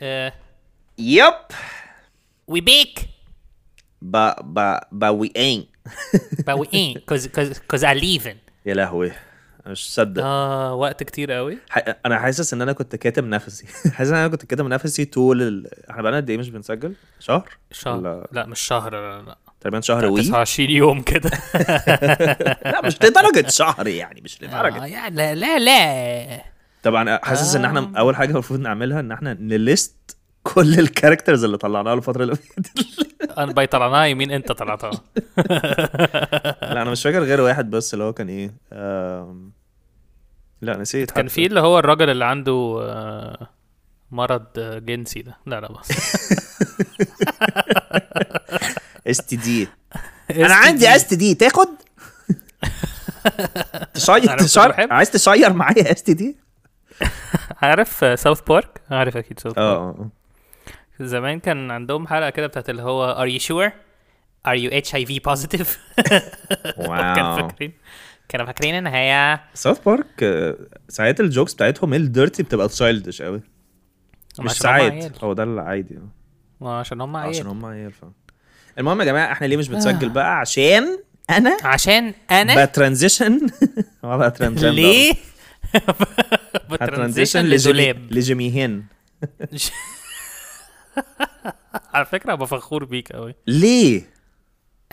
Uh, يب we bake, but but but we ain't. But we ain't, cause cause cause I leaving. يا لهوي. مش مصدق. آه وقت كتير قوي. ح- أنا حاسس إن أنا كنت كاتم نفسي. حاسس إن أنا كنت كاتم نفسي طول ال... إحنا بقالنا قد إيه مش بنسجل؟ شهر؟ شهر. ولا؟ لا مش شهر لا لا. تقريبا شهر وي؟ 29 يوم كده. لا مش لدرجة شهر يعني مش لدرجة. آه يعني لا لا لا. طبعا حاسس إن آه. أنا أول حاجة المفروض نعملها إن إحنا ن list كل ال characters اللي طلعناها الفترة اللي فاتت. أنا باي طلعناها يمين أنت طلعتها. لا أنا مش فاكر غير واحد بس اللي هو كان إيه آم... لا نسيت كان. في اللي هو الراجل اللي عنده آه، مرض آه، جنسي ده. لا لا بس. اس تي دي أنا عندي اس تي دي تاخد؟ تشير تشير؟ عايز تشير معايا STD عارف South Park عارف أكيد South Park آه. زمان كان عندهم حلقة كده بتاعت اللي هو are you sure are you HIV positive كانوا فاكرين كانوا فاكرين إن هي South Park آه، ساعات ال jokes بتاعتهم ال dirty بتبقى childish قوي مش عشان ساعات. هو ده العادي ما عشان هم عشان عيال. هم عيال فاهم المهم يا جماعة إحنا ليه مش بنسجل بقى؟ عشان أنا عشان أنا ب transition. transition ليه؟ ه transition ب transition لدولاب لجيميهن على فكره ابقى فخور بيك قوي ليه؟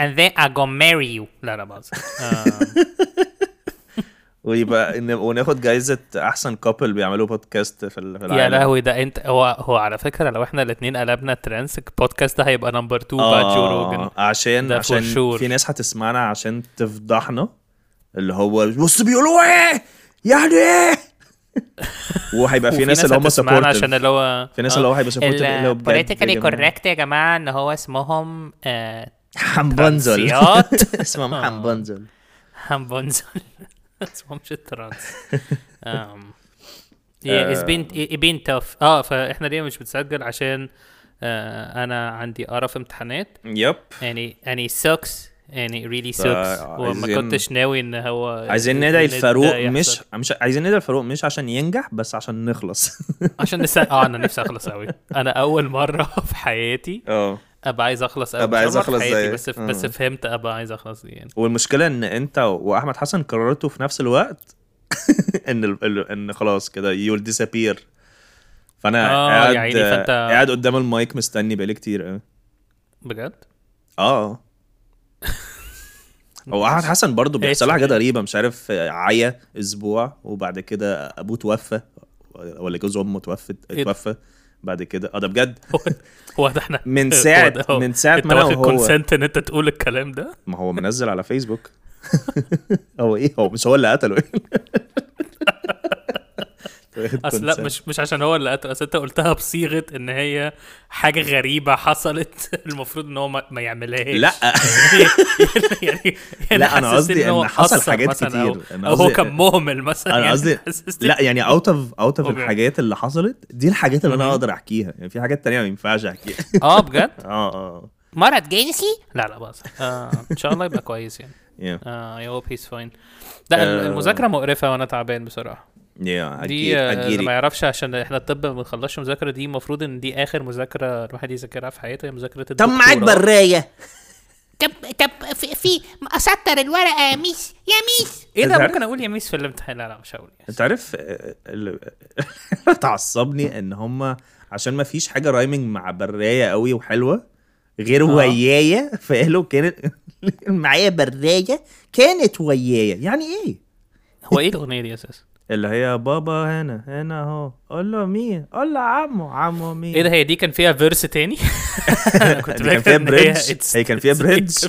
and then I go marry you. لا لا بهزر آه، ويبقى وناخد جايزة أحسن couple بيعملوا بودكاست في ال- في العالم يا لهوي ده انت هو هو على فكره لو إحنا الاثنين قلبنا trans البودكاست ده هيبقى number 2 بعد Joe Rogan آه عشان عشان. في ناس هتسمعنا عشان تفضحنا اللي هو بص بيقولوا إيه يعني إيه وهيبقى في ناس اللي هم هتسمعنا عشان اللي هو في ناس اللي هو هيبقى supportive اللي هو politically. correct يا جماعة. إن هو اسمهم آه، ترانسيات. اسمهم آه. حنبنزل. همبونزل اسمهمش ال trans. um, yeah, it's been it been tough. آه فإحنا ليه مش بنسجل عشان آه أنا عندي قرف امتحانات. يب يعني يعني sucks يعني sucks. فا وما كنتش ناوي إن هو عايزين ندعي الفاروق. مش مش عايزين ندعي الفاروق مش عشان ينجح بس عشان نخلص. عشان نس... آه أنا نفسي أخلص قوي أنا أول مرة في حياتي آه. أبقى عايز أخلص قوي أبقى مش عايز حياتي زيك. بس آه. بس فهمت أبقى عايز أخلص دي يعني. والمشكلة إن أنت وأحمد حسن قررتوا في نفس الوقت إن ال... إن خلاص كده يول ديسابير فأنا آه، قاعد عيني، فأنت- قاعد قدام المايك مستني بقالي كتير قوي بجد؟ آه. هو احمد حسن برضه بيحصل حاجات غريبة مش عارف عيا أسبوع وبعد كده أبوه توفى ولا جوز أمه توفت إيه ده؟ توفى بعد كده. آه ده بجد؟ هو هو ده إحنا من هو هو. من انت ما وهو- consent إن أنت تقول الكلام ده؟ ما هو منزل على فيسبوك هو إيه؟ هو مش هو اللي قتله. أصل لا. مش مش عشان هو اللي قتل أصل أنت قلتها بصيغة إن هي حاجة غريبة حصلت المفروض إن هو ما, ما يعملهاش لا يعني يعني لا، أنا حسستني قصدي إن حصل حاجات كتير. أو, أو هو كان مهمل مثلا أنا يعني قصدي لا يعني out of out of. الحاجات اللي حصلت دي الحاجات اللي أنا. أقدر أحكيها يعني في حاجات تانية ما ينفعش أحكيها آه بجد آه آه مرض جنسي لا لا بس آه إن شاء الله يبقى كويس يعني yeah. آه I hope he's fine لا آه. المذاكرة مقرفة وأنا تعبان بصراحة yeah. دي آه، اللي ما اجيري يعرفش عشان إحنا الطب ما بنخلصش مذاكرة دي المفروض إن دي آخر مذاكرة الواحد يذاكرها في حياته هي مذاكرة طب معاك براية طب طب في, في أسطر الورقة يا ميس يا ميس إيه ده؟ ممكن أقول يا ميس في الامتحان لا لا مش هقول. أنت عارف آه، اللي تعصبني إن هم عشان ما فيش حاجة rhyming مع براية قوي وحلوة غير آه. ويايا فقالوا كانت معايا براية كانت ويايا يعني إيه هو إيه الأغنية دي أساسا اللي هي بابا هنا هنا اهو. قول له مين؟ قول له عمو عمو مين؟ إيه ده هي دي كان فيها verse تاني؟ أنا كنت فاكر فيها bridge هي كان فيها bridge.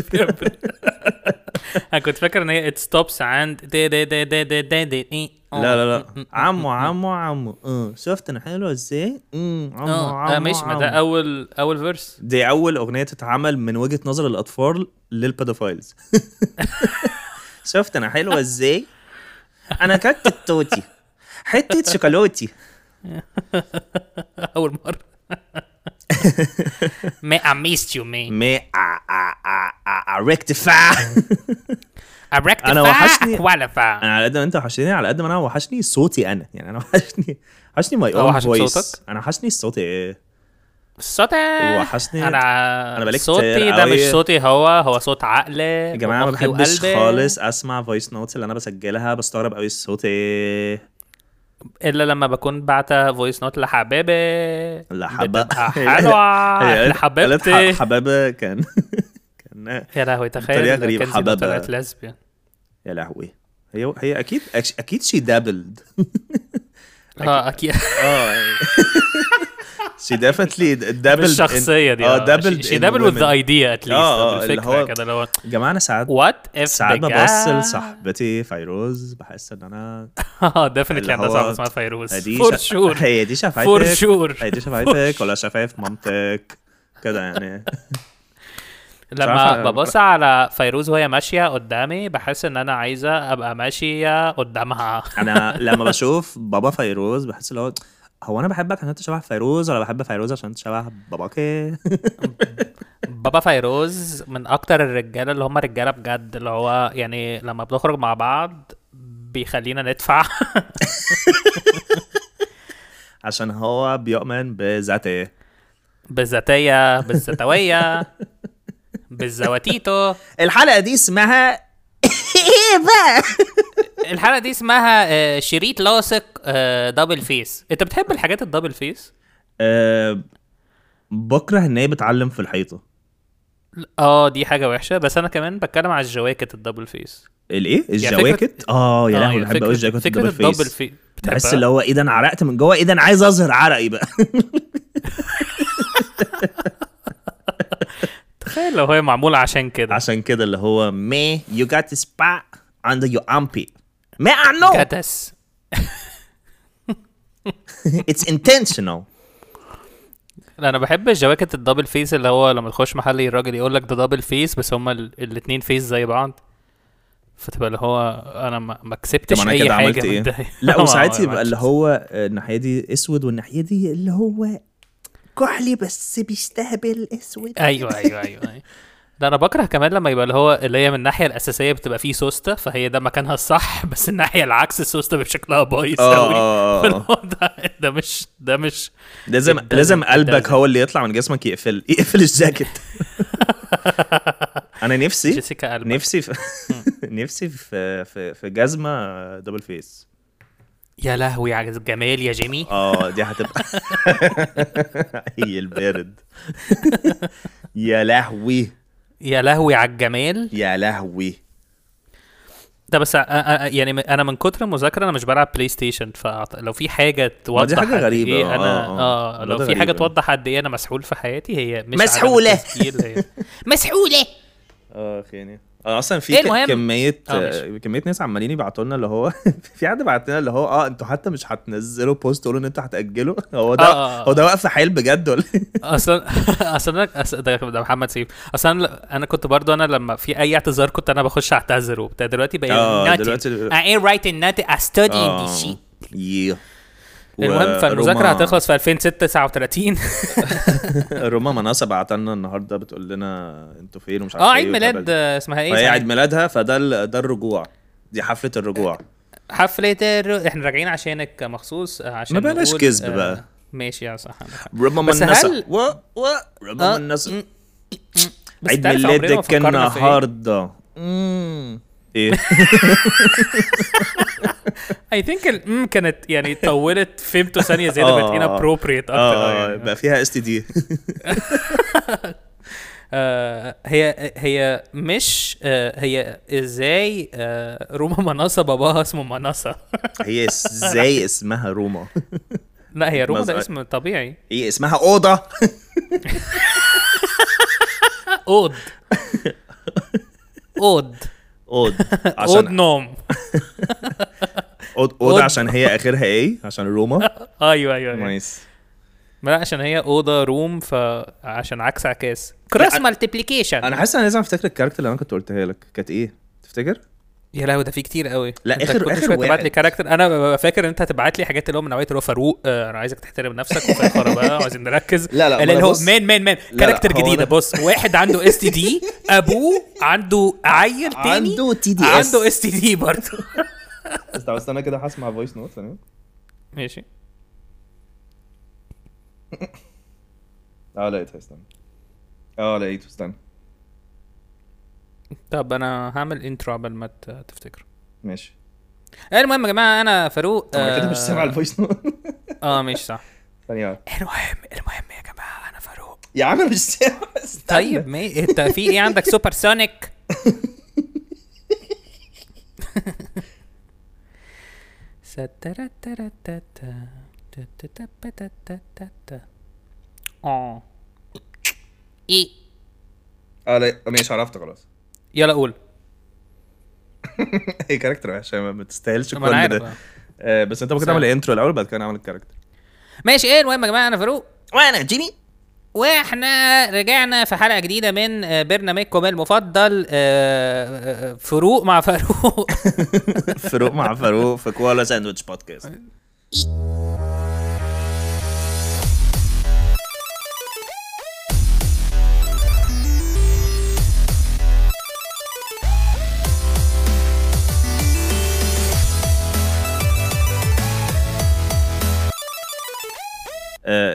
أنا كنت فاكر إن هي it stops عند دي دي دي دي دي دي دي. لا لا لا. عمو عمو عمو. آه. شفت أنا حلوة إزاي؟ امم عمو آه. عمو لا ماشي. ما ده عمو. أول أول verse دي أول أغنية تتعمل من وجهة نظر الأطفال للبيدوفايلز شفت أنا حلوة إزاي؟ أنا كنت التوتي حتة شوكولاتي. أول مرة. ما I missed you man مي ريكتيفا I أنا وحشني- qualify. أنا على قد ما أنت وحشتني على قد ما أنا وحشني صوتي أنا. يعني أنا وحشني وحشني ماي اون فويس؟ أنا وحشني صوتي. إيه صوتي وحشني. أنا أنا بقالي صوتي ده. مش صوتي هو هو صوت عقلي يا جماعة ما بحبش. خالص أسمع voice notes اللي أنا بسجلها بستغرب قوي الصوت إيه إلا لما بكون بعتها voice note حبا بتبقى حلوة. لحبيبتي. حبابه كان كان يا لهوي تخيل غريبة، كنزي حبابة. طلعت يا لهوي. هي هي أكيد أكيد she dabbled آه أكيد. آه she definitely dabbled بالشخصيه دي آه dabbled she dabbled with the idea at least آه، آه، الفكرة هو- كده اللي هو جماعة أنا ساعات what if ساعات ببص لصاحبتي فيروز بحس إن أنا آه definitely عندها صاحبة اسمها فيروز. for sure هي دي شفايفك for sure هي دي شفايفك ولا شفايف مامتك؟ كده يعني. لما ببص على فيروز وهي ماشية قدامي بحس إن أنا عايزة أبقى ماشية قدامها. أنا لما بشوف بابا فيروز بحس اللي هو هو أنا بحبك عشان أنت شبه فيروز ولا بحب فيروز عشان أنت شبه باباك؟ بابا فيروز من أكتر الرجالة اللي هم رجالة بجد اللي هو يعني لما بنخرج مع بعض بيخلينا ندفع. عشان هو بيؤمن بذاته بالذاتيه بالذاتويه بالزواتيتو. الحلقة دي اسمها إيه بقى؟ الحلقة دي اسمها آه، شريط لاصق آه، double face انت بتحب الحاجات ال double face أه بكره إن هي بتعلم في الحيطة. آه دي حاجة وحشة. بس أنا كمان بتكلم على الجواكت ال double face الإيه؟ فكرة- الجواكت؟ آه يا آه، لهوي يعني بحب قوي الجاكيت فكرة ال double ال double face face بحس اللي هو إيه ده أنا عرقت من جوه إيه ده أنا عايز أظهر عرقي بقى. تخيل لو هي معمولة عشان كده عشان كده اللي هو you got a spot under your armpit ما I know just it's intentional لا أنا بحب الجواكت ال double face اللي هو لما تخش محل الراجل يقول لك ده double face بس هما ال- الاتنين face زي بعض فتبقى اللي هو أنا ما, كسبتش أي كده حاجة عملت؟ ده. لا وساعات يبقى اللي. هو الناحية دي أسود والناحية دي اللي هو كحلي بس بيستهبل أسود. أيوه أيوه أيوه أيوه. ده أنا بكره كمان لما يبقى اللي هو اللي هي من الناحية الأساسية بتبقى فيه سوسته فهي ده مكانها الصح بس الناحية العكس السوسته بشكلها بايظ قوي آه فاللي آه. هو ده ده مش ده مش لازم لازم قلبك. هو اللي يطلع من جسمك يقفل يقفل الجاكيت. أنا نفسي جيسيكا نفسي في نفسي في في في جزمة double face يا لهوي على الجمال يا جيمي. آه دي هتبقى هي البارد. يا لهوي. يا لهوي على الجمال. يا لهوي. ده بس أ- أ- يعني م- أنا من كتر المذاكرة أنا مش بلعب PlayStation فلو في حاجة توضح حاجة قد غريبة، إيه آه، أنا آه. آه لو ده في حاجة. توضح قد إيه أنا مسحول في حياتي هي مش هي مسحولة. آه خياني أنا أصلا في إيه؟ كميه آه،. كمية ناس عمالين يبعتوا لنا اللي هو في حد بعت لنا اللي هو آه أنتوا حتى مش هتنزلوا post تقولوا إن أنتوا هتأجلوا هو ده آه، آه، آه. هو ده واقف حيل بجد ولا إيه؟ أصلا أصلا ده, ده محمد سيف أصلا أنا- أنا كنت برضو أنا لما في أي اعتذار كنت أنا بخش أعتذر وبتاع دلوقتي بقى آه. دلوقتي I ain't writing nothing I study in this آه shit yeah. المهم فالمذاكرة هتخلص في 2039 روما مناصة بعت لنا النهارده بتقول لنا أنتوا فين ومش عارف آه إيه عيد ميلاد اسمها إيه؟ عيد ميلادها فده ده الرجوع دي حفلة الرجوع حفلة الر- إحنا راجعين عشانك مخصوص آه، عشان ما بلاش كذب آه، بقى. ماشي يا صح. روما مناصة هل- و و روما آه، مناصة بس عيد ميلادك إيه؟ النهارده. إيه I think الام كانت يعني طولت فهمته ثانية زيادة بقت آه. inappropriate أكتر. آه. بقى فيها STD آه هي هي مش آه هي إزاي آه روما مناصة باباها اسمه مناصة. هي إزاي اسمها روما؟ لا هي روما ده اسم طبيعي. هي اسمها أوضة. أود. أود. أود. عشان نوم. أوضة عشان هي آخرها إيه عشان روما أيوه أيوه, أيوة. nice. لا عشان هي أوضة room فعشان عكس عكاس. cross multiplication أنا حاسس أنا لازم أفتكر ال character اللي أنا كنت قلتها لك. كانت إيه؟ تفتكر؟ يا لهوي ده في كتير قوي. لا، شوية تبعت واحد. لي character أنا ببقى فاكر إن أنت هتبعت لي حاجات اللي هو من نوعية اللي هو فاروق آه أنا عايزك تحترم نفسك وفاخر بقى عايزين نركز. لا، لا، اللي ما أنا هو مان مان مان character جديدة أنا- بص. واحد عنده STD أبوه عنده عيل تاني. عنده TDS. عنده STD برضه. استنى استنى كده هسمع voice note ثانية ماشي. آه لقيتها استنى. آه لقيته استنى. طب أنا هعمل intro قبل ما تفتكر ماشي. المهم يا جماعة أنا فاروق طب أنا كده مش آه، سامع ال voice note آه ماشي صح. ثانية. المهم المهم يا جماعة أنا فاروق. يا عم مش سامع. طيب ما إنت في إيه عندك؟ super sonic آه. إيه. آه لا ماشي عرفت خلاص. يلا قول. هي character وحشة ما ما تستاهلش ما أنا كل ده آه. بس أنت ممكن. تعمل ال intro الأول بعد كده نعمل ال character ماشي إيه المهم يا جماعة؟ أنا فاروق. وأنا جيمي وإحنا رجعنا في حلقة جديدة من آه، برنامجكم المفضل آه، آه، فروق مع فاروق. فاروق مع فاروق في كوالا ساندويتش بودكاست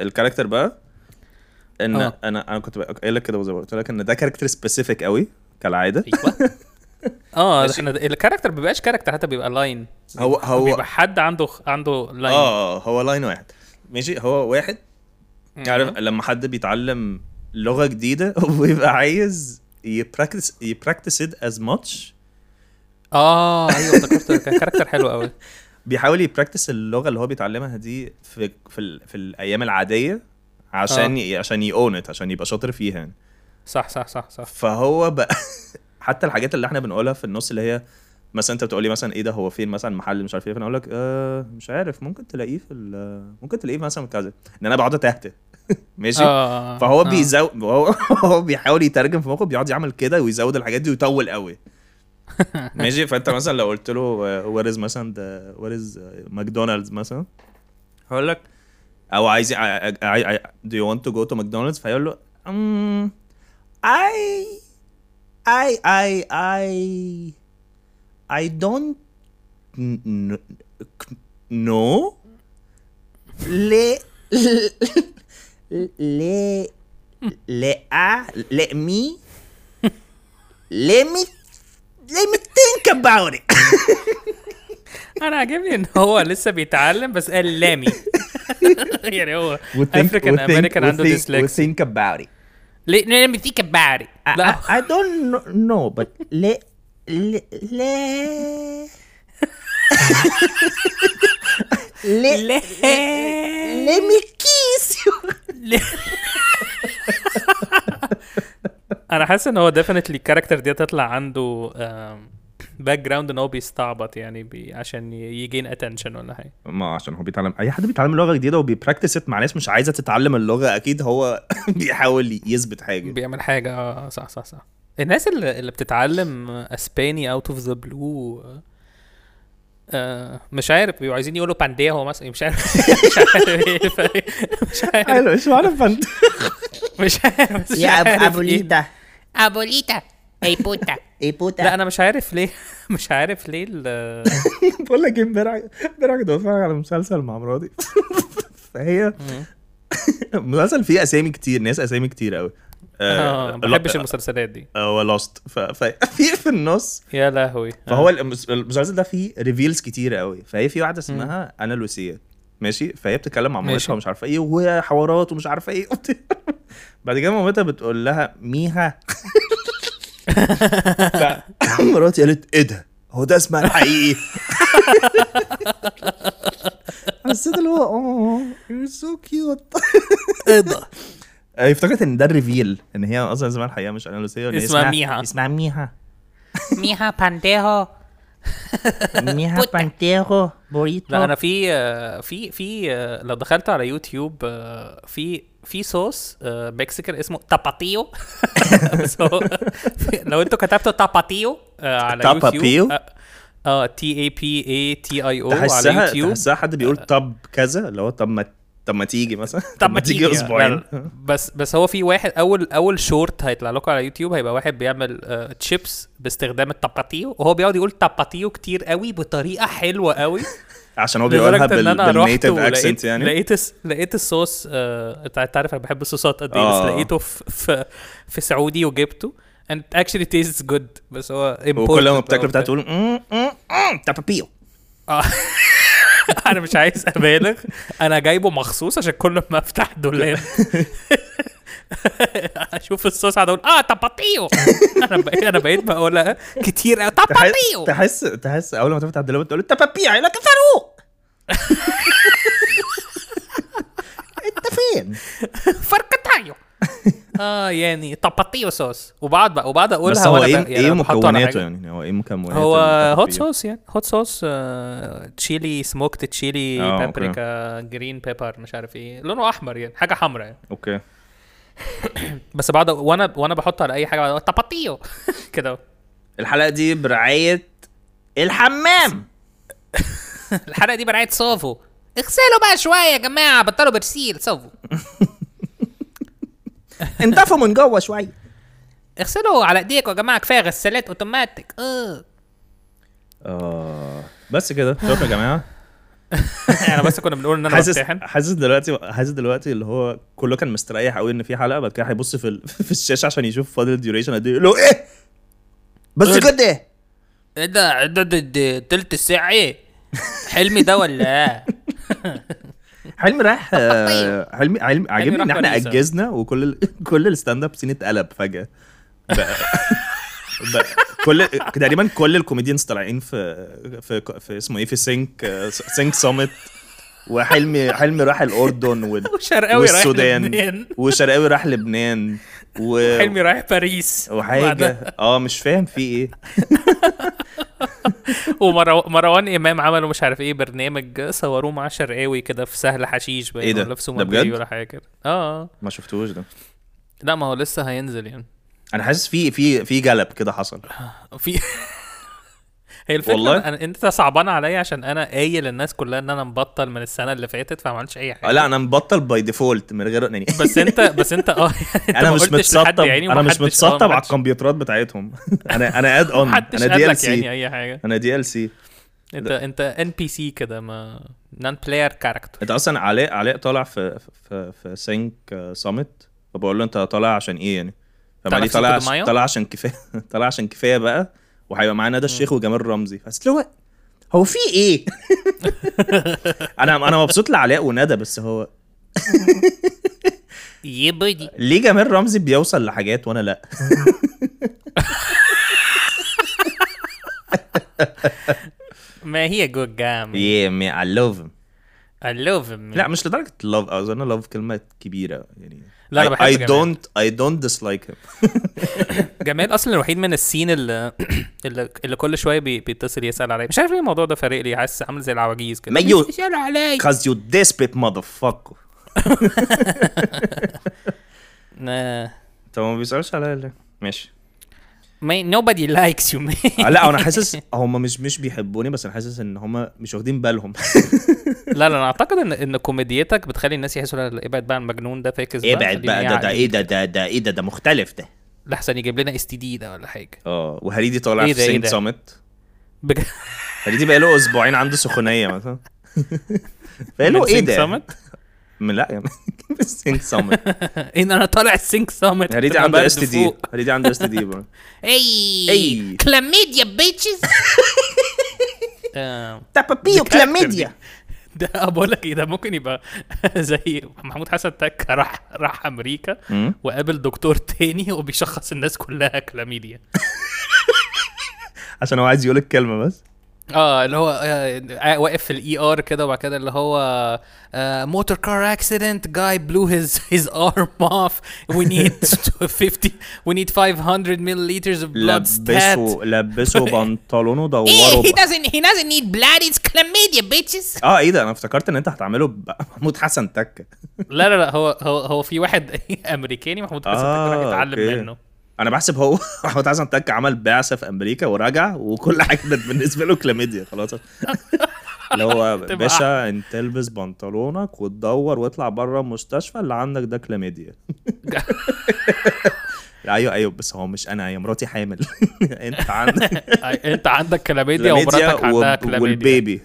ال character بقى؟ إن آه. أنا أنا كنت قايل لك كده زي ما قلت لك إن ده character specific قوي كالعادة. أيوه. آه. إحنا ال character ما بيبقاش character حتى بيبقى line هو هو بيبقى حد عنده عنده line آه هو line واحد. ماشي هو واحد. عارف لما حد بيتعلم لغة جديدة وبيبقى عايز ي practice ي practice it as much آه أيوه افتكرت. character حلو قوي. بيحاول ي practice اللغة اللي هو بيتعلمها دي في في. في الأيام العادية. عشان ي... عشان يونت عشان يبقى شاطر فيها يعني. صح صح صح صح. فهو بقى حتى الحاجات اللي إحنا بنقولها في النص اللي هي مثلا انت بتقولي مثلا إيه ده هو فين مثلا محل مش عارف إيه؟ فأنا أقول لك آه مش عارف ممكن تلاقيه في ال- ممكن تلاقيه مثلا كذا. إن أنا بقعد اتهته ماشي؟ آه فهو آه. بيزود هو هو بيحاول يترجم في مخه بيقعد يعمل كده ويزود الحاجات دي ويطول قوي. ماشي؟ فأنت مثلا لو قلت له where is مثلا where is McDonald's مثلا؟ هقول لك أو عايز do you want to go to McDonald's فيقول له um, I I I I don't n- n- know le le le a let me let me let me think about it أنا عاجبني ان هو لسه بيتعلم بس قال let me يعني هو African American عنده dyslexia think about it. ليه let me think about it. I, لا I, I don't kn- know but let let let let ليه let me kiss you. أنا حاسس إن هو definitely ال character دي هتطلع عنده background إن هو بيستعبط يعني بي عشان ي gain attention ولا حاجة. ما عشان هو بيتعلم أي حد بيتعلم لغة جديدة وبي practice مع ناس مش عايزة تتعلم اللغة أكيد هو بيحاول يثبت حاجة. بيعمل حاجة آه صح صح صح. الناس اللي, اللي بتتعلم إسباني out of the blue آه مش عارف بيبقوا عايزين يقولوا بانديهو مثلا مش عارف. مش عارف إيه مش عارف. مش عارف مش عارف بس مش يا عارف إيه. أبوليتا. أبوليتا. اي بوتا اي بوتا لا أنا مش عارف ليه. مش عارف ليه ال- بقول لك إيه، امبارح امبارح كنت بتفرج على مسلسل مع مراتي. فهي مسلسل فيه أسامي كتير ناس أسامي كتير قوي آه ما بحبش المسلسلات دي. هو لاست ففي في النص. يا لهوي. فهو المس- المسلسل ده فيه ريفيلز كتير قوي فهي في واحدة اسمها أنا لوسيه ماشي؟ فهي بتتكلم مع. مامتها ومش عارفة إيه وحوارات ومش عارفة إيه. بعد كده مامتها بتقول لها ميها. مراتي قالت إيه ده؟ هو ده اسمها الحقيقي؟ حسيت اللي هو آه you're so cute. إيه ده؟ آه، افتكرت إن ده ال reveal إن هي أصلا اسمها الحقيقة مش آنا لوسيا وإن هي اسمها ميها. اسمها ميها. mija pendejo mija puta. بانتيرو burrito. لا أنا في آه، في في آه، لو دخلت على يوتيوب في في صوص آه، Mexican اسمه تاباتيو لو أنتوا كتبتوا تاباتيو آه، على تاباتيو؟ يوتيوب اه- T A P A T I O على يوتيوب تحسها حد بيقول طب كذا اللي هو طب ما طب ما تيجي مثلا؟ طب ما تيجي أسبوعين. بس بس هو في واحد أول أول شورت هيطلع لكم على يوتيوب هيبقى واحد بيعمل آه تشيبس باستخدام التاباتيو وهو بيقعد يقول تاباتيو كتير قوي بطريقة حلوة قوي. عشان هو بيقولها لدرجة إن بال... أنا رحت بال native ولقيت accent يعني. لقيت لقيت الصوص آه أنت أنت عارف أنا بحب الصوصات قد إيه آه. بس لقيته في في, في سعودي وجبته. And it actually tastes good بس هو وكل ما بتاكله بتاع بقى تقول "مم، مم، مم، تاباتيو آه. أنا مش عايز أبالغ. أنا جايبه مخصوص عشان كل ما أفتح دولاب. أشوف الصوص أقول آه تاباتيو أنا بقيت أنا بقيت بقولها كتير قوي تاباتيو تحس تحس أول ما تفتح الدولاب تقول يقول لك فاروق. أنت فين؟ فركتايو آه يعني تاباتيو صوص. وبعد بقى وبعد أقولها بس هو إيه يعني إيه مكوناته. يعني؟ هو إيه مكوناته هو؟ hot sauce يعني. hot sauce آه، chili smoked chili. paprika green pepper مش عارف إيه. لونه أحمر يعني حاجة حمراء يعني. أوكي. بس بعد وأنا وأنا بحطه على أي حاجة تاباتيو كده الحلقة دي برعاية الحمام. الحلقة دي برعاية صوفو. اغسلوا بقى شوية يا جماعة بطلوا برسيل صوفوا انضفوا من جوه شوية. اغسلوا على ايديكم يا جماعة كفاية غسالات اوتوماتيك. أه. آه. بس كده. شوف يا جماعة. إحنا بس كنا بنقول إن أنا حاسس حاسس دلوقتي حاسس دلوقتي اللي هو كله كان مستريح قوي إن في حلقة بعد كده هيبص في ال... في الشاشة عشان يشوف فاضل ال duration قد إيه. يقول له إيه؟ بس إيه؟ كده إيه؟ إيه ده؟ ده؟ ده- ده تلت الساعة إيه؟ حلمي ده ولا إيه؟ حلمي رايح آه، حلمي حلمي عاجبني إن إحنا باريس. أجزنا وكل ال... كل ال stand-up scene اتقلب فجأة. بقى... بقى... كل تقريبا كل ال comedians طالعين في في في اسمه إيه في سينك آه، سينك سامت وحلمي حلمي راح الأردن وال... وشرقاوي والسودان. وشرقاوي راح لبنان. و... حلمي رايح باريس. وحاجه آه مش فاهم في إيه. ومروان إمام عملوا مش عارف إيه برنامج صوروه مع شرقاوي كده في سهل حشيش باين إيه ده؟ ولا في ده بجد؟ ولا حاجة كده. آه ما شفتوش ده. لا ما هو لسه هينزل يعني. أنا حاسس في في في جلب كده حصل. في هي الفكرة والله؟ أنا أنت صعبان عليا عشان أنا قايل للناس كلها إن أنا مبطل من السنة اللي فاتت فما عملتش أي حاجة. آه، لا أنا مبطل باي ديفولت من غير يعني بس انت بس أنت آه أنت أنا مش متسطب يعني أنا مش آه، متسطب على الكمبيوترات بتاعتهم. أنا أنا اد اون أنا دي ال لك يعني سي أي حاجة. أنا دي ال سي انت أنت NPC كده ما non-player character أنت أصلا علاء علاء طالع في في في سينك سامت فبقول له أنت طالع عشان إيه يعني؟ طالع طالع؟ طالع عشان كفايه طالع عشان كفاية بقى. وهيبقى معانا ندى الشيخ وجمال رمزي. فقلت له هو في إيه؟ أنا أنا مبسوط لعلاء وندى بس هو يبدي ليه جمال رمزي بيوصل لحاجات وأنا لأ؟ ما هي جود جام yeah man I love him. I love him لأ مش لدرجة love اظن love كلمة كبيرة يعني. لا، أنا I, بحب I جمال. don't I don't dislike him. جمال أصلا الوحيد من السين اللي اللي, اللي كل شوية بي- بيتصل يسأل عليا. مش عارف ليه الموضوع ده فارق لي حاسس عامل زي العواجيز كده. ما you اسالوا علي cause you desperate motherfucker. آه، طب ما بيسألش عليا ليه؟ ماشي. ما nobody likes you. man آه، لا أنا حاسس هم مش مش بيحبوني بس أنا حاسس إن هم مش واخدين بالهم. لا لا أنا أعتقد ان إن كوميديتك بتخلي الناس يحسوا ابعد بقى المجنون ده فاكس ابعد بقى ده ده إيه ده؟ ده ده إيه ده؟ ده مختلف ده. لحسن يجيب لنا STD ده ولا حاجة. آه وهريدي طالع إيه في ده، إيه؟ سامت هريدي بقى له أسبوعين عنده سخونية مثلا. فقال له إيه ده؟ سامت؟ من لا يعني سينك سامت إن أنا طالع السينك سامت هريدي عنده STD. هريدي عنده STD برضه. إي. أي. chlamydia bitches تاباتيو كلاميديا. ده بقول لك إيه ده ممكن يبقى زي محمود حسن تك راح راح أمريكا. وقابل دكتور تاني وبيشخص الناس كلها كلاميديا. عشان هو عايز يقول الكلمة بس. آه اللي هو آه واقف في ال ER كده وبعد كده اللي هو motor car accident guy blew his his arm off we need 50 we need 500 milliliters of blood stat. لبسوا لبسوا بنطلونه دوروا he ب- doesn't he doesn't need blood. It's chlamydia bitches. آه إيه ده؟ أنا افتكرت إن أنت هتعمله بمحمود حسن تك. لا لا لا هو هو هو في واحد أمريكاني محمود حسن آه، تك راح يتعلم أوكي. منه. أنا بحسب هو محمود حسن تك عمل بعثة في أمريكا ورجع وكل حاجة كانت بالنسبة له كلاميديا خلاص. اللي هو باشا انت تلبس بنطلونك وتدور واطلع بره المستشفى اللي عندك ده كلاميديا. لا، أيوه أيوه بس هو مش أنا هي مراتي حامل. أنت عندك أنت عندك كلاميديا ومراتك عندها كلاميديا. والبيبي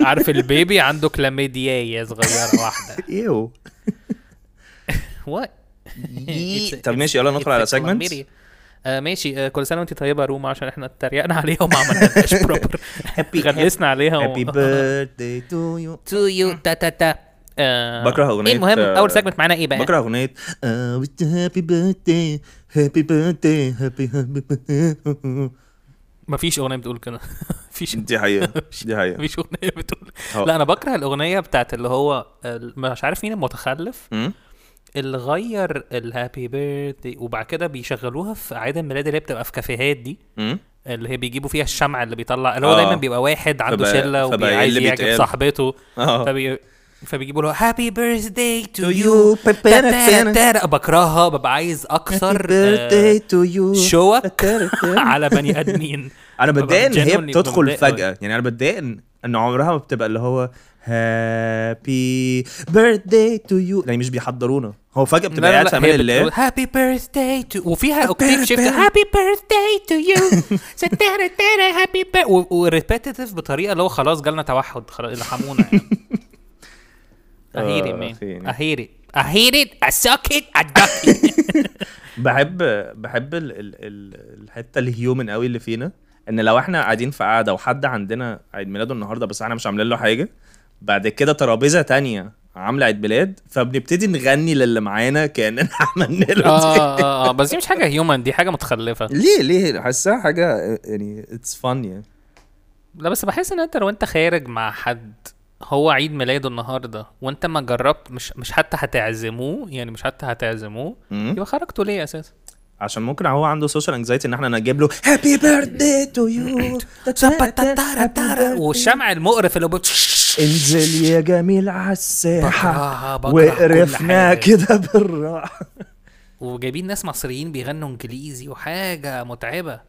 عارف البيبي عنده كلاميديا صغيرة واحدة. إيوه. what طب ماشي يلا ندخل على segment آه ماشي. آه كل سنة وانت طيبة يا روما عشان إحنا اتريقنا عليها وما عملناش proper غلسنا عليها happy birthday to you to you تا تا تا. آه بكره أغنية، إيه المهم آه، اول segment معانا إيه بقى؟ بكره أغنية happy birthday happy birthday happy happy مفيش أغنية بتقول كده. مفيش. دي حقيقة دي حقيقة. مفيش أغنية بتقول. لا أنا بكره الأغنية بتاعت اللي هو مش عارف مين المتخلف؟ اللي غير ال happy birthday وبعد كده بيشغلوها في أعياد الميلاد اللي هي بتبقى في كافيهات دي مم؟ اللي هي بيجيبوا فيها الشمع اللي بيطلع اللي هو آه. دايما بيبقى واحد عنده فبقى- شلة وعايز يعجب؟ صاحبته آه فبي... فبيجيبوا له happy birthday to To you. بكرهها ببقى عايز اكسر birthday آه، شوك على بني آدمين أنا بتضايق إن هي بتدخل. فجأة يعني أنا بتضايق ان ان عمرها ما بتبقى اللي هو happy birthday to you يعني مش بيحضرونا. هو فجأة بتبقى قاعد في أمان الله happy birthday to وفيها octave shift happy birthday to you happy وريبيتيتيف بطريقة اللي هو خلاص جالنا توحد خلاص ارحمونا يعني. اهيري آه، مان فيني. اهيري اهيري اساكت ادكت بحب بحب ال ال ال الحتة الهيومن قوي اللي فينا. إن لو إحنا قاعدين في قعده وحد عندنا عيد ميلاده النهارده بس إحنا مش عاملين له حاجة بعد كده ترابيزة تانية عاملة عيد ميلاد فبنبتدي نغني للي معانا كأننا عملنا له آه دي. آه آه بس دي مش حاجة هيومن دي حاجة متخلفة ليه ليه حاسها حاجة يعني اتس فن يعني لا بس بحس إن أنت لو أنت خارج مع حد هو عيد ميلاده النهارده وأنت ما جربت مش مش حتى هتعزموه يعني مش حتى هتعزموه. يبقى خرجتوا ليه أساسا عشان ممكن هو عنده social anxiety إن إحنا نجيب له happy birthday to you والشمع المقرف اللي بت... انزل يا جميل على الساحة. وقرفنا. كده بالراحة. وجايبين ناس مصريين بيغنوا انجليزي وحاجة متعبة.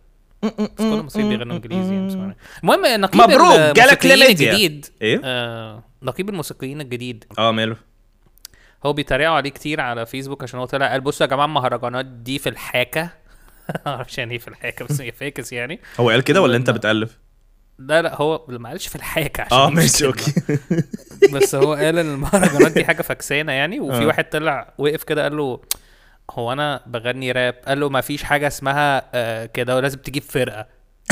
بس كل المصريين بيغنوا انجليزي يعني. المهم نقيب مبروك، جالك الموسيقيين كلاميديا. الجديد. إيه؟ آه نقيب الموسيقيين الجديد. آه ماله؟ هو بيتريقوا عليه كتير على فيسبوك عشان هو طلع قال بصوا يا جماعة المهرجانات دي في الحاكة. معرفش يعني إيه في الحاكة بس هي فاكس يعني. هو قال كده ولا أنت بتألف؟ لا لا هو ما قالش في الحاكة عشان آه ماشي. okay. بس هو قال إن المهرجانات دي حاجة فكسانه يعني وفي آه. واحد طلع وقف كده قال له هو أنا بغني راب؟ قال له ما فيش حاجة اسمها آه كده ولازم تجيب فرقة.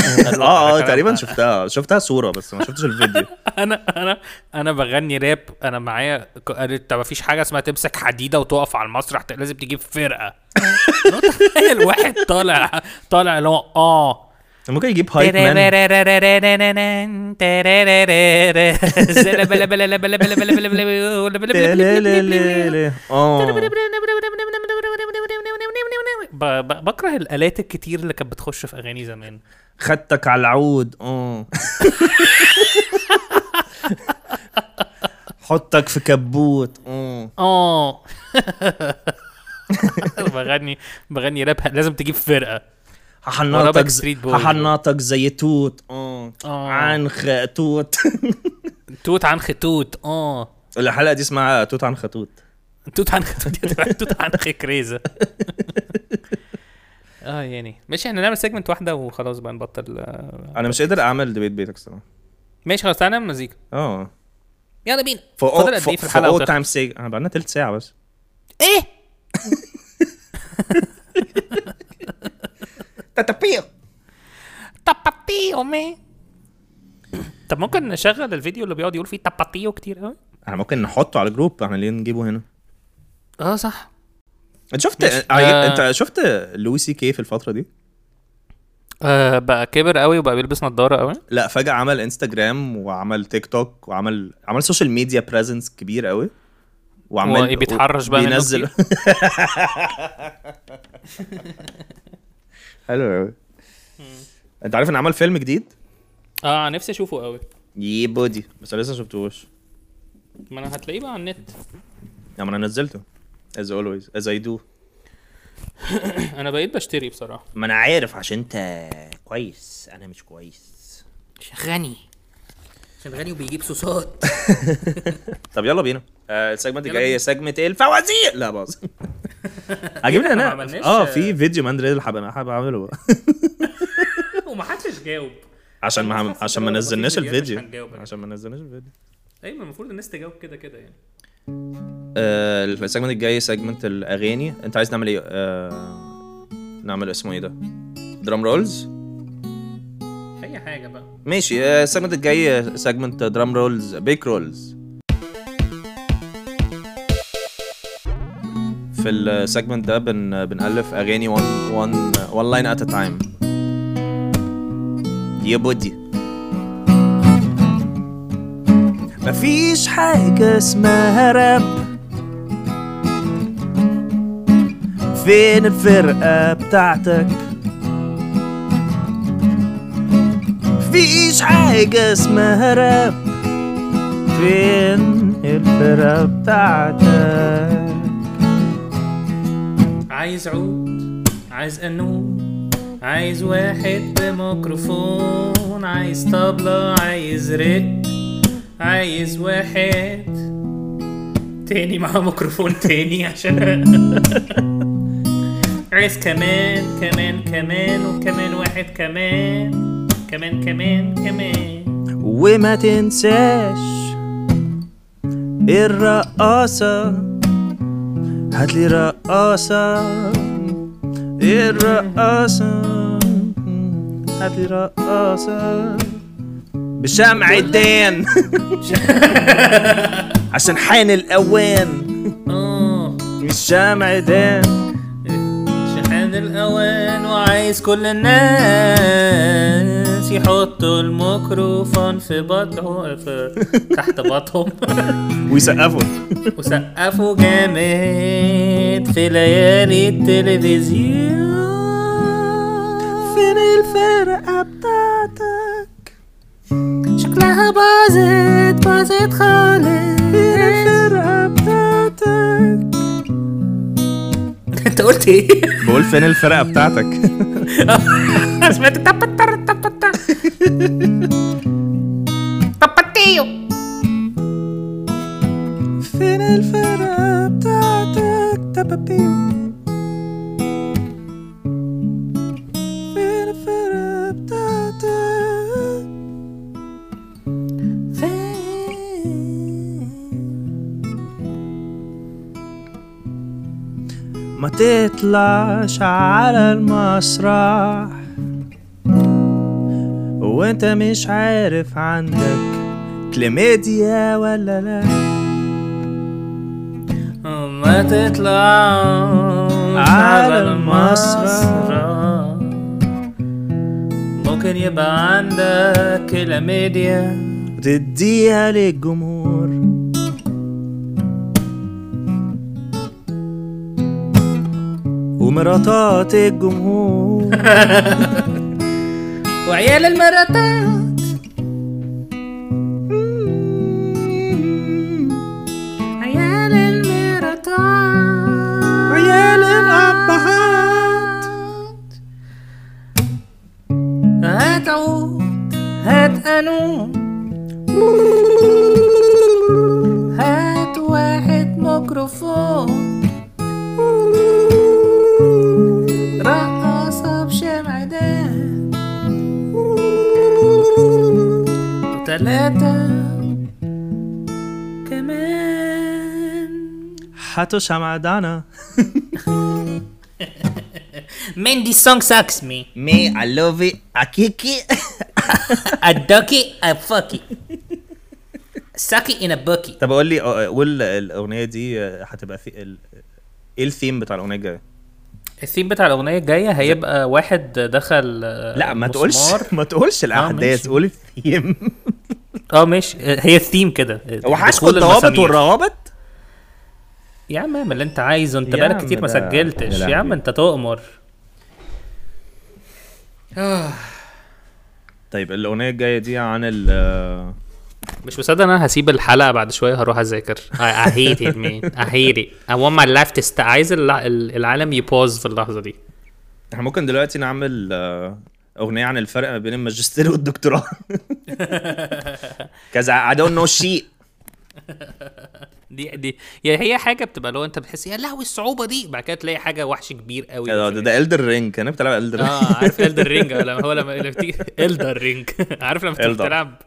آه آه تقريبا شفتها. شفتها صورة بس ما شفتش الفيديو. أنا أنا أنا بغني راب. أنا معايا قالت طب مفيش حاجة اسمها تمسك حديدة وتقف على المسرح لازم تجيب فرقة. أنا متخيل واحد طالع طالع اللي هو آه. ممكن يجيب هايب مان آه بكره الآلات الكتير اللي كانت بتخش في أغاني زمان. خدتك على العود. آه حطك في كبوت. آه آه بغني بغني راب. لازم تجيب فرقة. هحنطك. هحنطك زي توت. آه. عنخ توت. توت عنخ توت. آه الحلقة دي اسمها توت عنخ توت. توت عنخ توت عنخ كريزة. آه يعني. ماشي إحنا نعمل segment واحدة وخلاص بقى نبطل آه. أنا مش قادر أعمل debate بيتك صراحة ماشي خلاص تعالى نعمل مزيكا. آه. يلا بينا. فاضل قد إيه في الحلقة وتخلص؟ time check إحنا بقالنا تلت ساعة بس. إيه؟ تاتابيو تاباتيو مي. طب ممكن نشغل الفيديو اللي بيقعد يقول فيه تاباتيو كتير قوي إحنا ممكن نحطه على الجروب إحنا ليه نجيبه هنا؟ آه صح. انت شفت آه... آه. انت شفت Louis CK في الفترة دي؟ آه بقى كبر قوي وبقى بيلبس نظاره قوي. لا فجأة عمل انستجرام وعمل تيك توك وعمل عمل social media presence كبير قوي إيه بيتحرش بقى بينزل حلو قوي. انت عارف إن عمل فيلم جديد؟ آه نفسي أشوفه قوي. يي بودي بس لسه شفتوش. ما أنا هتلاقيه بقى على النت. يا ما أنا نزلته. As always as I do. أنا بقيت بشتري بصراحة. ما أنا عارف عشان أنت كويس. أنا مش كويس. غني. عشان غني وبيجيب صوصات. طب يلا بينا. آه، ال segment يلا الجاي. segment الفوازير. لا باظ. ما أنا آه في فيديو man riddle حابب أنا حابب أعمله. بقى. ومحدش جاوب. عشان ما عشان ما نزلناش الفيديو. عشان ما نزلناش الفيديو. أيوه المفروض الناس تجاوب كده كده يعني. آه، ال segment الجاي segment الأغاني. أنت عايز نعمل إيه؟ آه، نعمل اسمه إيه ده؟ drum rolls أي حاجة بقى. ماشي آه، ال segment الجاي segment drum rolls بيك رولز في السيجمنت ده بن بنألف أغاني one one one line at a time. يا بودي. مفيش حاجة اسمها راب. فين الفرقة بتاعتك؟ مفيش حاجة اسمها راب. فين الفرقة بتاعتك؟ عايز عود عايز قانون عايز واحد بميكروفون عايز طبلة عايز رق عايز واحد تاني معاه ميكروفون تاني عشان عايز كمان كمان كمان وكمان واحد كمان كمان كمان كمان. وما تنساش الرقاصة. هاتلي رقاصة. الرقاصة. هاتلي رقاصة. بشمع الدين. عشان حان الأوان. آه. مش شمع دين شحن الأوان وعايز كل الناس يحطوا الميكروفون في بطنه في تحت بطنهم ويسقفوا. وسقفوا جامد في ليالي التلفزيون. فين الفرقة بتاعتك؟ شكلها باظت باظت خالص. فين الفرقة بتاعتك انت قلت إيه؟ بقول فين الفرقة بتاعتك؟ سمعت تبتر تبتر. Papateo. فين الفرقة بتاعتك؟ تبابيو ما تطلعش على المسرح. وانت مش عارف عندك كليميديا ولا لا. ما تطلع على المسرح. ممكن يبقى عندك كلاميديا تديها للجمهور. ومراتات الجمهور وعيال المراتات. هاتوا شمعدانة Man, this song sucks me. Me, I love it. Akiki. I duck it, I fuck it. Suck it in a bucket. طب قول لي آه، قول الأغنية دي آه، هتبقى في ال- إيه الثيم بتاع الأغنية الجاية؟ الثيم بتاع الأغنية الجاية هيبقى واحد دخل آه، لا ما تقولش. ما تقولش الأحداث ماشي. قول الثيم آه ماشي هي الثيم كده دخول الضوابط. والروابط؟ يا عم اعمل اللي انت عايزه انت بقالك كتير ما سجلتش. يا عم. انت تؤمر. طيب الأغنية الجاية دي عن ال مش مصدق إن أنا هسيب الحلقة بعد شوية هروح أذاكر. I, hate it man. I hate it. I want my life to start عايز الع- ال- العالم يبوز في اللحظة دي. إحنا ممكن دلوقتي نعمل آه، أغنية عن الفرق ما بين الماجستير والدكتوراه. كذا I don't know shit. دي دي يا هي حاجة بتبقى لو انت بتحس يا لهوي الصعوبة دي بعد كده تلاقي حاجة وحش كبير قوي. ده ده, ده Elden Ring كان بتلعب Elden آه عارف Elden Ring لما هو لما بتيجي Elden Ring عارف لما. بتلعب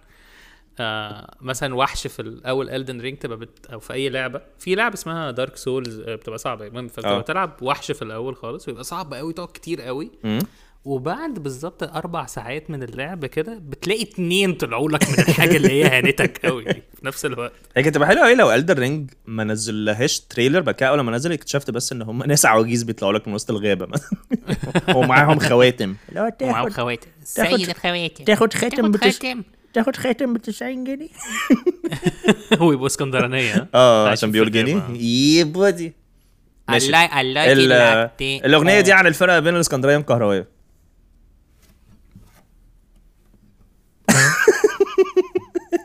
آه مثلا وحش في الأول Elden Ring تبقى بت أو في أي لعبة. في لعبة اسمها Dark Souls بتبقى صعبة. المهم آه. فبتبقى تلعب وحش في الأول خالص ويبقى صعب قوي تقعد كتير قوي وبعد بالظبط أربع ساعات من اللعب كده بتلاقي اتنين طلعوا لك من الحاجة اللي هي هانتك قوي دي في نفس الوقت. هي كانت تبقى حلوة قوي لو Elden Ring ما نزلهاش trailer بعد كده أول ما نزل اكتشفت بس إن هم ناس عواجيز بيطلعوا لك من وسط الغابة مثلا. ومعاهم خواتم. لو ومعاهم تاخد خواتم. سيد الخواتم. تاخد خاتم. خاتم. تاخد خاتم ب 90 جنيه؟ ويبقوا اسكندرانية؟ آه عشان بيقول. جنيه؟ يبودي ماشي. الله الله ال- كده الأغنية دي عن الفرق بين الإسكندرية والكهربائية.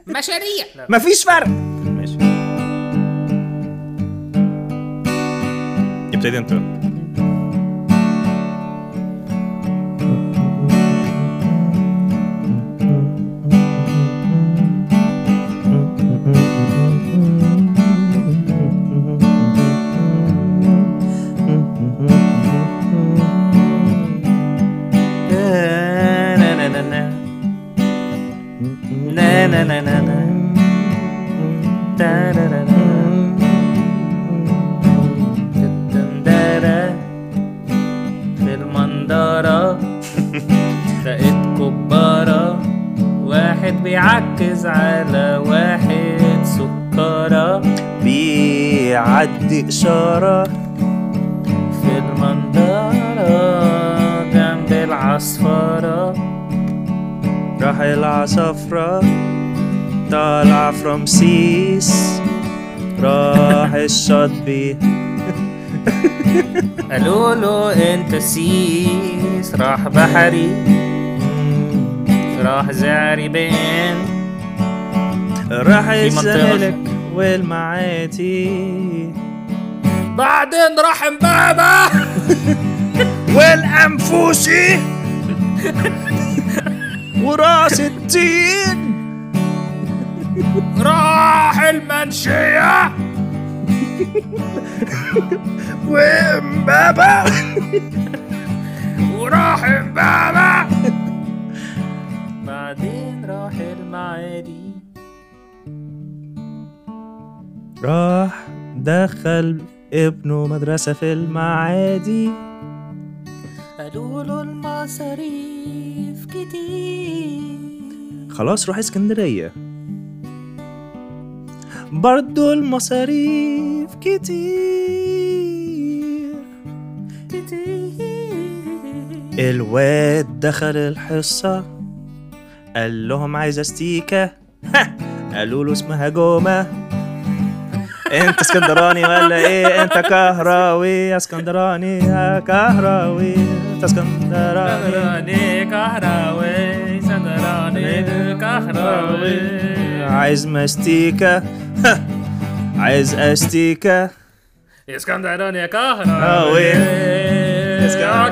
مشاريع. مفيش فرق. ماشي. ابتدي انت. في المنظرة لقيت كبارة واحد بيعكز على واحد سكرة بيعدي إشارة. في المنظرة جنب العصفرة. راح العصفرة. طالع from سيس راح الشط بيه قالوا له أنت سيس راح بحري. راح زعري بين. راح الزمالك والمعاتي بعدين راح امبابة. والأنفوسي وراس التين راح المنشية. وامبابة وراح امبابة بعدين راح المعادي. راح دخل ابنه مدرسة في المعادي. قالوا له المصاريف كتير. خلاص روح اسكندرية. برضو المصاريف كتير. الواد دخل الحصة قال لهم عايز استيكة قالوا له اسمها جومة. انت اسكندراني ولا إيه؟ انت كهراوي اسكندراني يا كهراوي. انت اسكندراني. كهراوي سندراني كهراوي. عايز مستيكة. عايز استيكة اسكندراني يا كهراوي. يا. كهراوي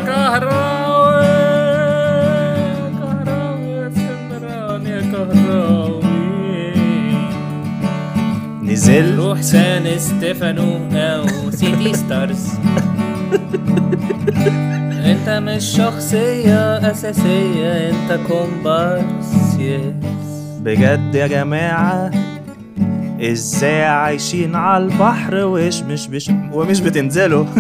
كهراوي اسكندراني. يا كهراوي نزل. روح سان ستيفانو أو سيتي ستارز. أنت مش شخصية أساسية أنت كومبارس بجد يا جماعة. إزاي عايشين على البحر وش مش بش ومش بتنزلوا؟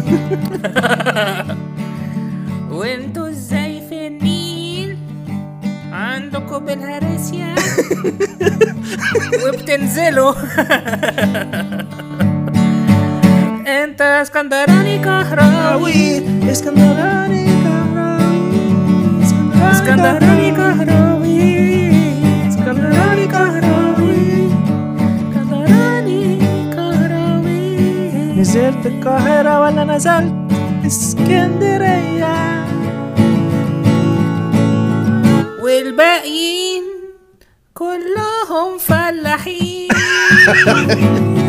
وانتوا إزاي في النيل عندكم بالهرسيا وبتنزلوا؟ أنت اسكندراني كهراوي. اسكندراني كهراوي اسكندراني كهراوي. نزلت القاهرة ولا نزلت اسكندرية والباقيين كلهم فلاحين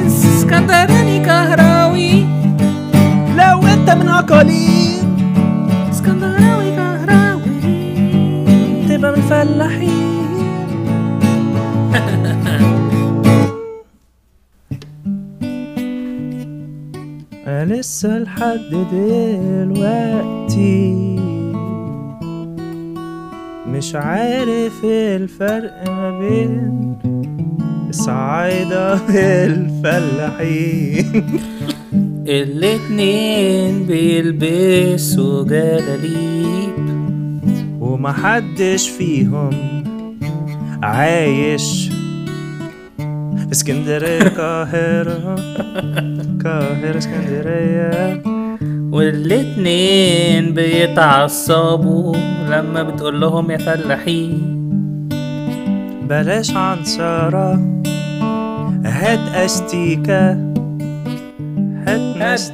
اسكندراني كهراوي لو انت من اقاليم اسكندراوي كهراوي تبقى من الفلاحين لسه لحد دلوقتي مش عارف الفرق ما بين الصعايدة والفلاحين. الاتنين بيلبسوا جلاليب ومحدش فيهم عايش. في اسكندرية القاهرة. القاهرة اسكندرية. والاتنين بيتعصبوا لما بتقول لهم يا فلاحين. بلاش عنصرة. هات أستيكة. هات ناس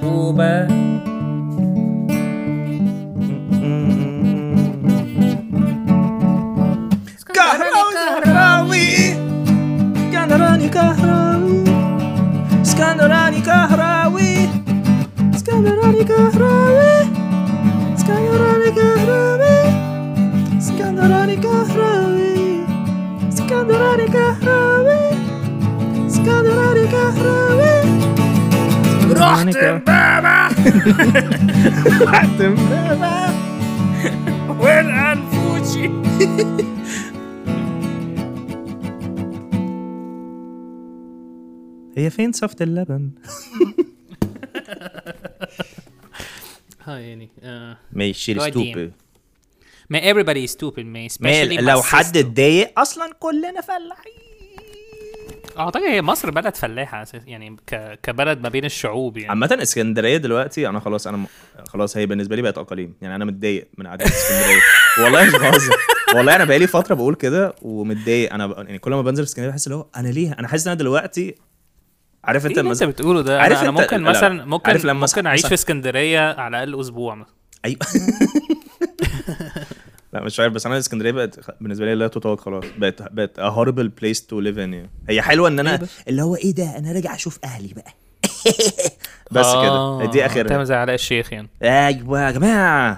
اسكندراني كهراوي اسكندراني كهراوي اسكندراني كهراوي اسكندراني كهراوي اسكندراني كهراوي رحت امبابة. رحت امبابة. وين أنفوشي؟ هي فين صفة اللبن؟ ها يعني آه. ماشي God stupid. ما everybody is stupid man especially لو حد. اتضايق أصلا كلنا فلاحين. أعتقد هي مصر بلد فلاحة أساس- يعني ك... كبلد ما بين الشعوب يعني. عامة اسكندرية دلوقتي أنا خلاص أنا م... خلاص هي بالنسبة لي بقت أقاليم. يعني أنا متضايق من قعدة اسكندرية. والله مش بهزر. والله أنا بقالي فترة بقول كده ومتضايق. أنا ب... يعني كل ما بنزل اسكندرية بحس اللي هو أنا ليه؟ أنا حاسس إن أنا دلوقتي عارف انت اللي انت مثلا بتقوله ده؟ عارف أنا, أنا انت- ممكن لا، مثلا ممكن عارف لما ممكن أعيش في اسكندرية على الأقل أسبوع مثلا. أيوه. لا مش عارف بس أنا اسكندرية بقت بالنسبة لي لا تطاق خلاص. بقت بقت a horrible place to live in يعني. هي حلوة إن أنا اللي هو إيه ده؟ أنا راجع أشوف أهلي بقى. بس كده. دي تعمل اخرها زي علاء الشيخ يعني. أيوه يا جماعة.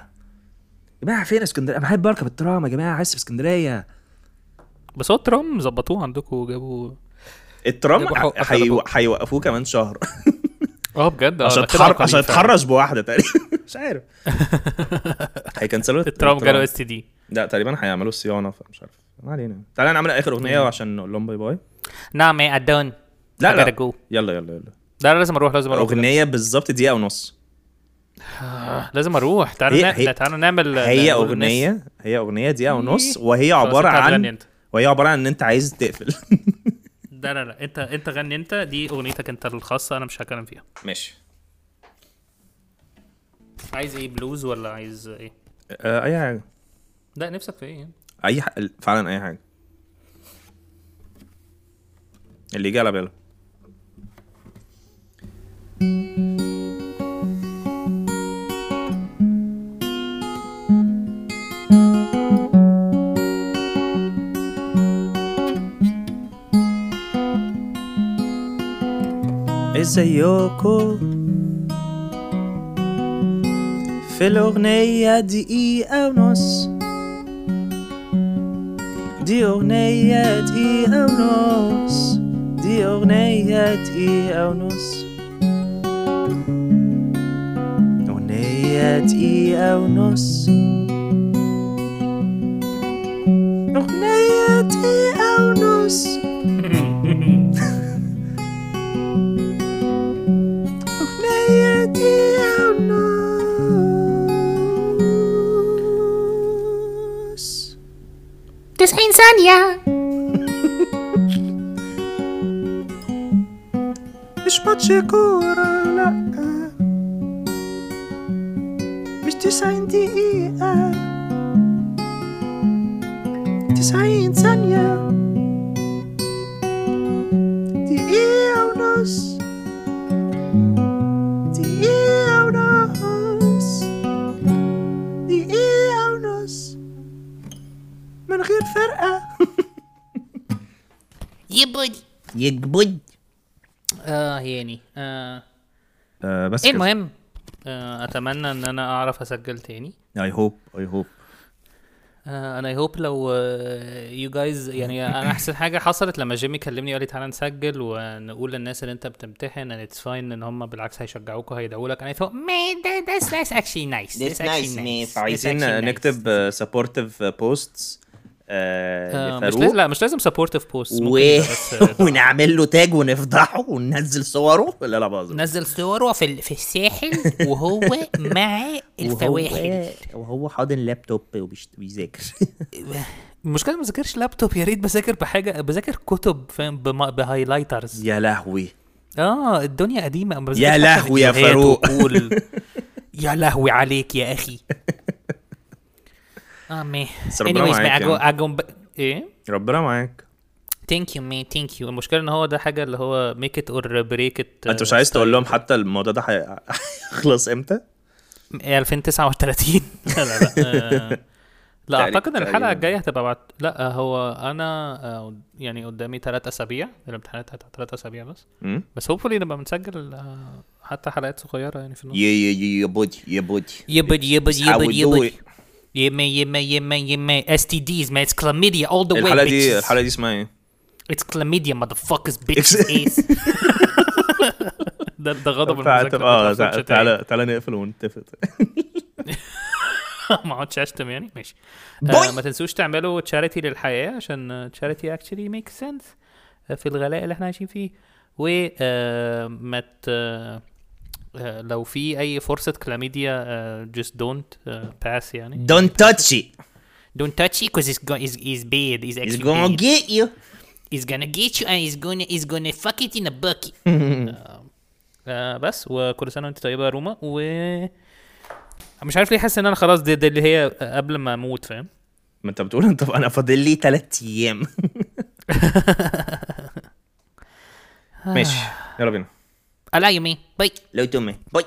يا جماعة فين اسكندرية؟ أنا بحب أركب الترام يا جماعة عايز في اسكندرية. بس هو الترام ظبطوه عندكم وجابوا الترام جابوا حق- ح- حق هيو- لفوق. هيوقفوه كمان شهر. آه بجد؟ آه، عشان ده كده تحر... أقاليم عشان فعلا. يتحرش بواحدة تقريبا. مش عارف. هيكنسلوا الترام جاله STD لا تقريبا هيعملوا صيانة فمش عارف. ما علينا. تعالى نعمل آخر أغنية عشان نقول لهم bye bye. نعم يا ادون لا لا. يلا يلا يلا. لا لازم أروح لازم أروح. أغنية بالظبط دقيقة ونص. لازم أروح. تعالى تعالى نعمل هي اغنيه هي أغنية دقيقة ونص إيه. وهي عبارة عن. وهي عبارة عن إن أنت عايز تقفل. لا لا لا. انت انت غني انت. دي اغنيتك انت الخاصة أنا مش هتكلم فيها. ماشي. عايز إيه بلوز ولا عايز إيه؟ آه أي حاجة. لا نفسك في إيه يعني؟ أي ح... فعلا أي حاجة. اللي يجي على باله. ازيكم في الأغنية دقيقة ونص دي أغنية دقيقة ونص دي أغنية دقيقة ونص أغنية دقيقة ونص أغنية دقيقة 90 ثانية مش ماتش كورة لأ مش تسعين دقيقة يجبد آه يعني آه. آه بس إيه المهم آه أتمنى إن أنا أعرف أسجل تاني. I hope I hope أنا I hope لو you guys يعني أنا أحسن حاجة حصلت لما جيمي كلمني وقال لي تعالى نسجل ونقول للناس اللي أنت بتمتحن ان it's fine إن هم بالعكس هيشجعوك وهيدعوا لك. أنا thought Man, that, that's, that's actually nice. That's nice, man. That's عايزين. نكتب supportive posts آه، مش لازم لا مش لازم supportive post و... ونعمل له tag ونفضحه وننزل صوره. لا لا باظ نزل صوره في, ال- في الساحل وهو مع الفواحل. وهو حاضن لابتوب وبيذاكر المشكلة ما بذاكرش لابتوب يا ريت بذاكر بحاجة بذاكر كتب فاهم بما- ب highlighters. يا لهوي. آه الدنيا قديمة يا لهوي يا فاروق. يا لهوي عليك يا أخي. man بس ربنا anyways معاك man, I go, يعني. I go ب... إيه؟ ربنا معاك. thank you man thank you المشكلة إن هو ده حاجة اللي هو make it or break it أنت مش عايز تقول لهم حتى الموضوع ده هي- هيخلص إمتى؟ 2039 لا لا لا. لا تقريبا- أعتقد إن الحلقة. الجاية هتبقى بعد لا هو أنا آه، يعني قدامي ثلاث أسابيع. الامتحانات هتبقى ثلاث أسابيع بس؟ بس hopefully نبقى بنسجل آه، حتى حلقات صغيرة يعني في النص. يا يا يا يا بودي يا بودي. يبد يبد That's how يبد it. يما يما يما يما STDs man. It's chlamydia all the way الحلقة دي الحلقة دي اسمها إيه؟ it's chlamydia motherfuckers bitches. ace ده ده غضب المذاكرة آه ما تعالى تعالى نقفل ونتفق. ما اقعدش اشتم يعني؟ ماشي. آه ما تنسوش تعملوا تشاريتي للحياة عشان تشاريتي اكشلي ميك سنس في الغلاء اللي إحنا عايشين فيه. و ما ت- آه، آه، لو في أي فرصة كلاميديا just don't باس يعني Don't touch it. don't touch it because it's, go- it's, it's bad it's It's actually gonna bad. get you. He's gonna get you and he's gonna he's gonna fuck it in a bucket. آه بس وكل سنه وانت طيبة يا روما و مش عارف ليه حاسس إن أنا خلاص دي, دي اللي هي قبل ما أموت فاهم ما أنت بتقول أنت أنا فاضل لي ثلاث أيام ماشي يلا بينا I like you, man. Bye. لو تومي باي